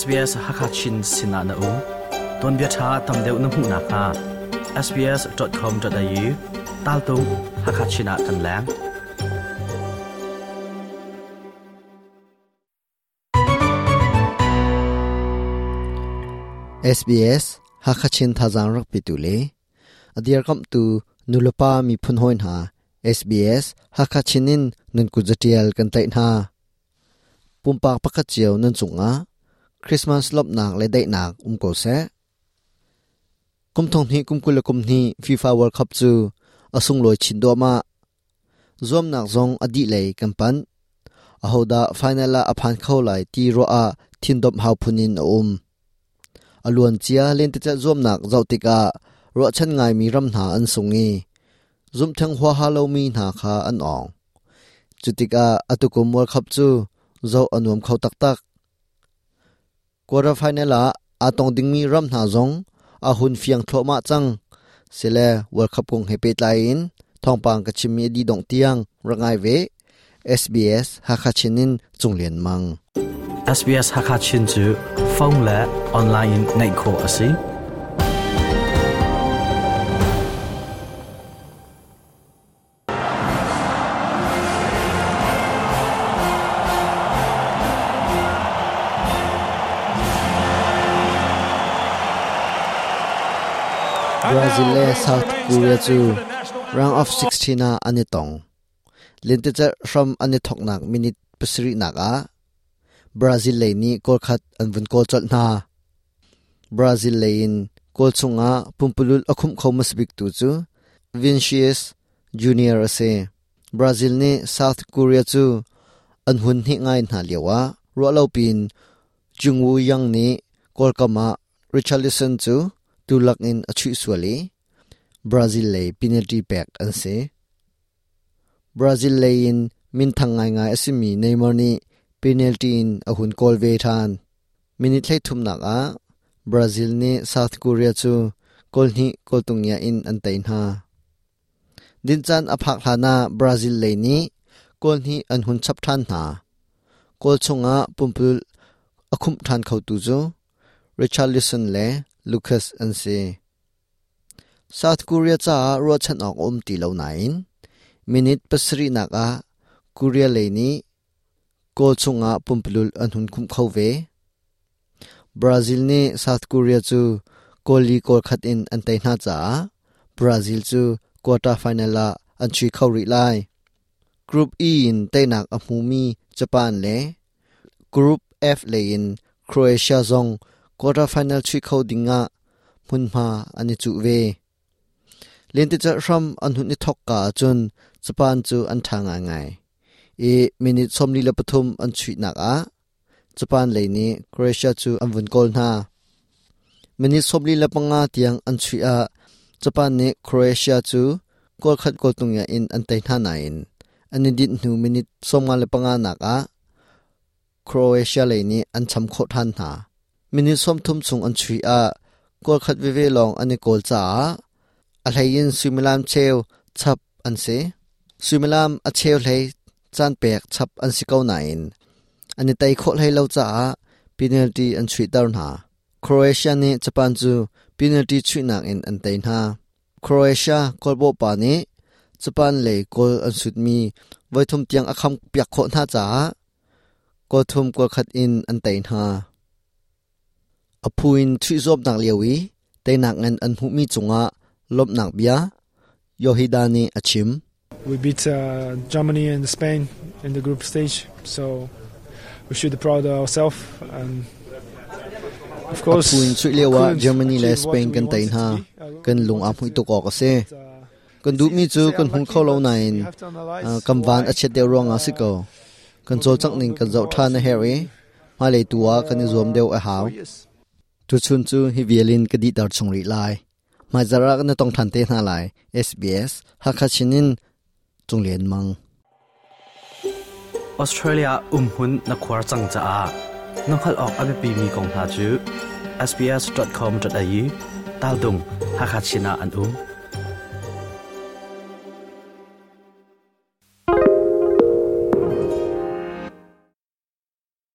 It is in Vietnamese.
SBS Hakachin Sinana U. Ton bia tha tam deuh na hmu na kha. Sbs.com.au tal tu, Hakachina kan lang. SBS Hakachin thazang rak pitule adir kam tu nulapa mi phun hoin ha. SBS Hakachinin nun kujatial kan tai na pumpak pakat chiao chunga Christmas lop nak le dai nak um ko se. Kum thong hi kum kul kum ni, FIFA World Cup chu, asung loi chin do ma zom nak zong adi le kampan. Ahoda final la aphan khau lai ti ro a, thin dom hau phunin um. Aluan chia len te cha zom nak zautika ro chan ngai mi ram na an sungi zum thang hwa ha lo mi na kha an ong. Chutika atukum world cup chu zo anuam khau tak tak quarter final a atong ding mi ram na zong, a hun fiang thlo ma chang. Sele world cup kong hepe tlain thongpang ka chimi di dong tiang rangai ve. SBS hakachinin chunglen mang. SBS Hakachin chu, phone la online nei kho asi Brazil le South Korea chu round of 16 na ani tong lintecha from ani thoknak minute pasri naka Brazil le ni kol khat anvun kol chol na Brazil le in kol chunga pumpulul akhum khomas bik tu chu Vinicius Junior ase Brazil ni South Korea chu anhun hi ngai na lewa ro lo pin chungwu yang ni kolkama Richarlison chu tulak in achu suali. Brazil le penalty pack an se. Brazil le in min thangai ngai asimi Neymar ni penalty in ahun kol ve than. Minute lai thum nak a. Brazil ni South Korea chu kol ni kol tungya in an tain ha. Din chan aphak hlana Brazil le ni kol ni an hun chap than na kol chunga pumpul akhum than khau tu chu. Richarlison le Lucas an se South Korea cha ro chan ok om ti lo nain minute pasri naka Korea le ni kol chunga pumpulul an hun khum khau ve. Brazil ni South Korea chu koli kol khat in an tai na cha. Brazil chu quarter final la an chui khau ri lai. Group E in tainak a hmu mi Japan le. Group F le in Croatia zong quarter final chui khau dinga mun ma ani chu ve lente cha ram an hun ni thok ka chun Japan chu an thanga ngai e minute somli la pathum an chui nak a Japan le ni Croatia chu an vun kol na minute somli la panga tiang an chui a Japan ne Croatia chu kol khat kol tung ya in an tai na na in ani dit nu minute somma le panga nak a Croatia le ni an cham kho than na minute som thum chung an chui a kol khat ve ve long ani kol cha a hlayin sumilam cheu chap an se sumilam a cheu hlei chan pek chap an si kau na in ani tai kho hlei lo cha penalty an chui tar na Croatia ni Japan chu penalty chui nak in an tai na Croatia kolbo pa ni Japan le kol an sut mi vai thum tiang akham piak kho na cha kol thum kol khat in an tai na apuin thui zob nak lewi te nak ngan an hu mi chunga lop nak bia yohidani achim We beat uh, Germany and Spain in the group stage, so we should be proud of ourselves. And of course, apuin chui lewa Germany le Spain kan tai wanted na to be. Uh, kan lung am hui to ko ka se kan du mi chu kan hung kho lo nain kam van why, a chet de rong a siko kan zo chak ning kan zo tha na heri ma le tuwa kan zom deu a haw. Tu chun chu hi violin ka di dar chung ri lai ma zara kan tong than te na lai SBS ha kha chinin chung len mang Australia umhun na khwar chang cha a nokhal ok abe pi mi kong ha chu sbs.com.au tal dung hakachina an um